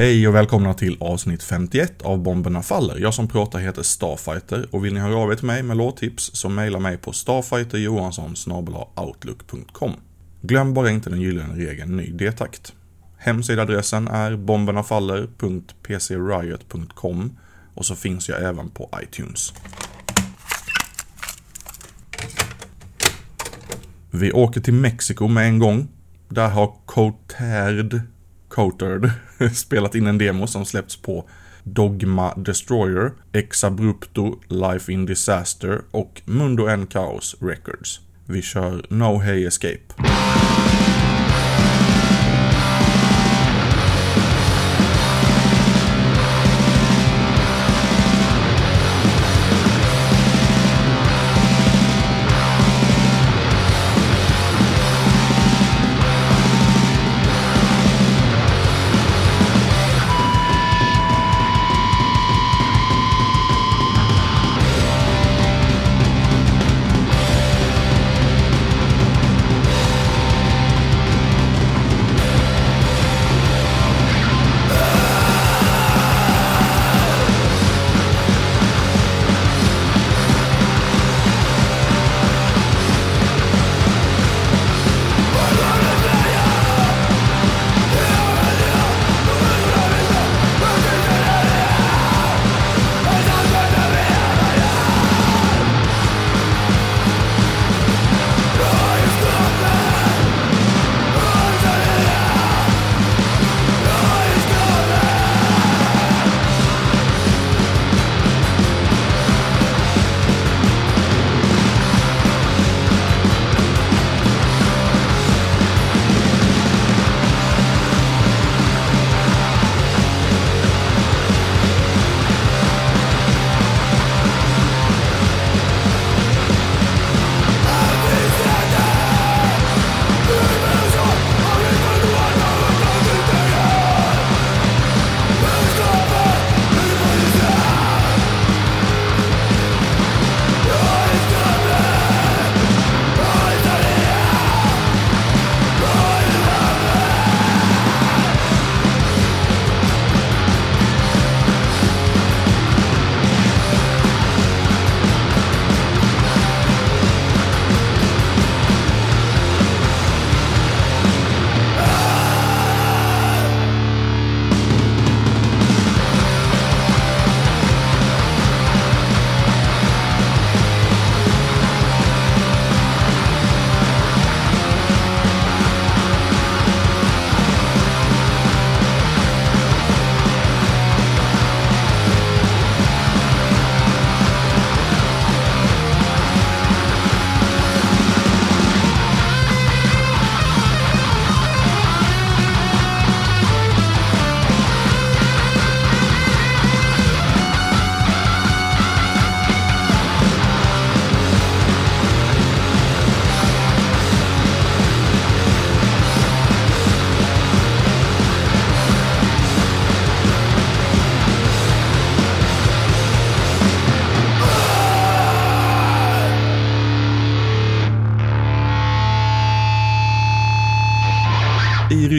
Hej och välkomna till avsnitt 51 av Bomberna Faller. Jag som pratar heter Starfighter och vill ni höra av er till mig med låttips så mejla mig på StarfighterJohansson.outlook.com Glöm bara inte den gyllene regeln ny D-takt. Hemsidadressen är bombernafaller.pcriot.com och så finns jag även på iTunes. Vi åker till Mexiko med en gång. Där har Coterd Cotard spelat in en demo som släppts på Dogma Destroyer, Exabrupto, Life in Disaster och Mundo N Chaos Records. Vi kör No Hey Escape.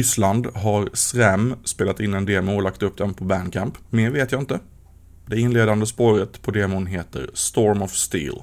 Ryssland har SRAM spelat in en demo och lagt upp den på Bandcamp. Mer vet jag inte. Det inledande spåret på demon heter Storm of Steel.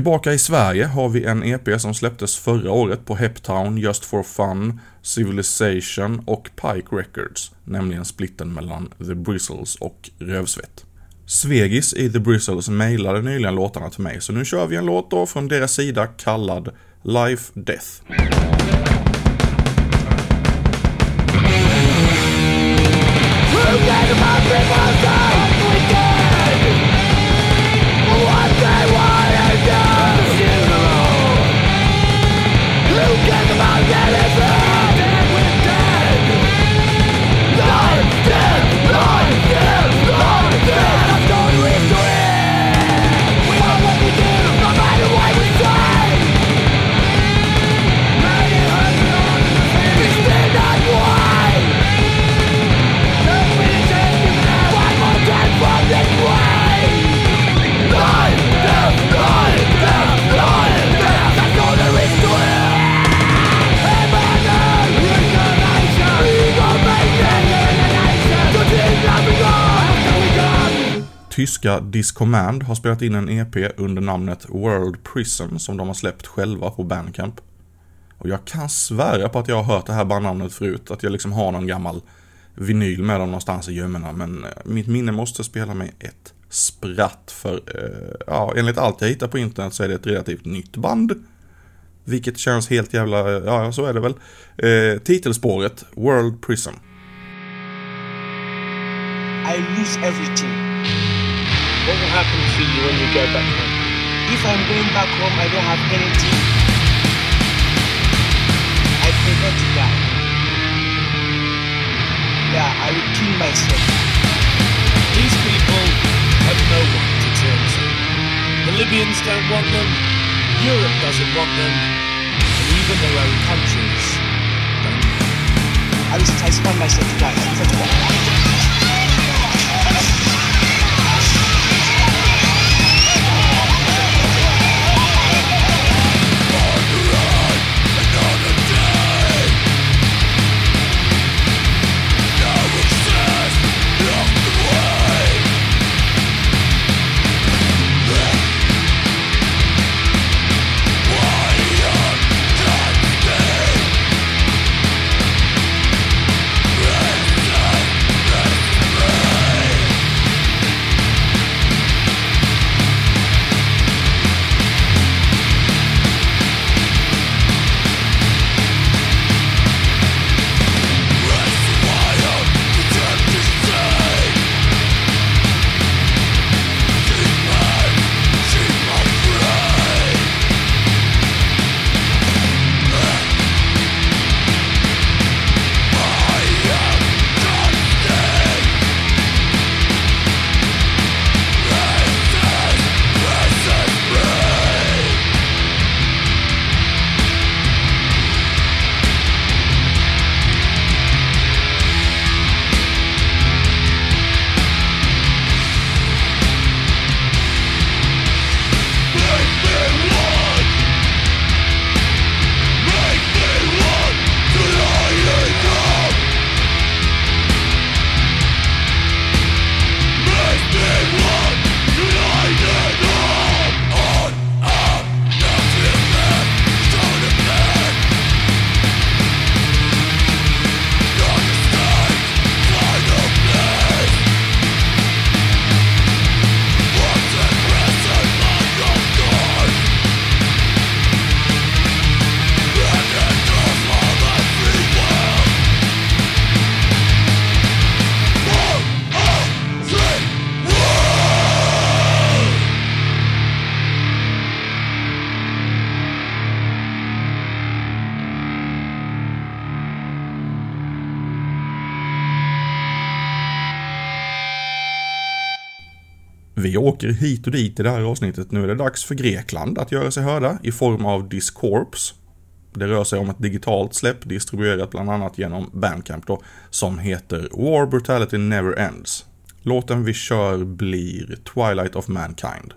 Tillbaka i Sverige har vi en EP som släpptes förra året på Heptown, Just for Fun, Civilization och Pike Records, nämligen splitten mellan The Bristles och Rövsvett. Svegis i The Bristles mejlade nyligen låtarna till mig, så nu kör vi en låt då från deras sida kallad Life Death. Tyska Discommand har spelat in en EP under namnet World Prison som de har släppt själva på Bandcamp. Och jag kan svära på att jag har hört det här bandnamnet förut, att jag liksom har någon gammal vinyl med dem någonstans i gömmorna, men eh, mitt minne måste spela mig ett spratt för, eh, ja, enligt allt jag hittar på internet så är det ett relativt nytt band. Vilket känns helt jävla, eh, ja så är det väl. Eh, titelspåret, World Prison. I lose everything. What will happen to you when you go back home? If I'm going back home, I don't have anything. I prefer to die. Yeah, I will kill myself. These people have no one to turn to. The Libyans don't want them, Europe doesn't want them, and even their own countries don't. I will transform myself to die. To die. Vi åker hit och dit i det här avsnittet. Nu är det dags för Grekland att göra sig hörda i form av Discorps. Det rör sig om ett digitalt släpp distribuerat bland annat genom Bandcamp då, som heter War Brutality Never Ends. Låten vi kör blir Twilight of Mankind.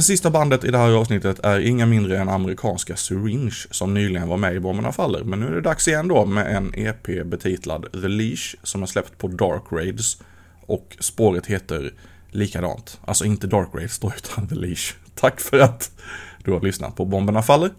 Det sista bandet i det här avsnittet är inga mindre än amerikanska Syringe som nyligen var med i Bomberna Faller. Men nu är det dags igen då med en EP betitlad The Leash som är släppt på Dark Raids. Och spåret heter likadant. Alltså inte Dark Raids då utan The Leash. Tack för att du har lyssnat på Bomberna Faller.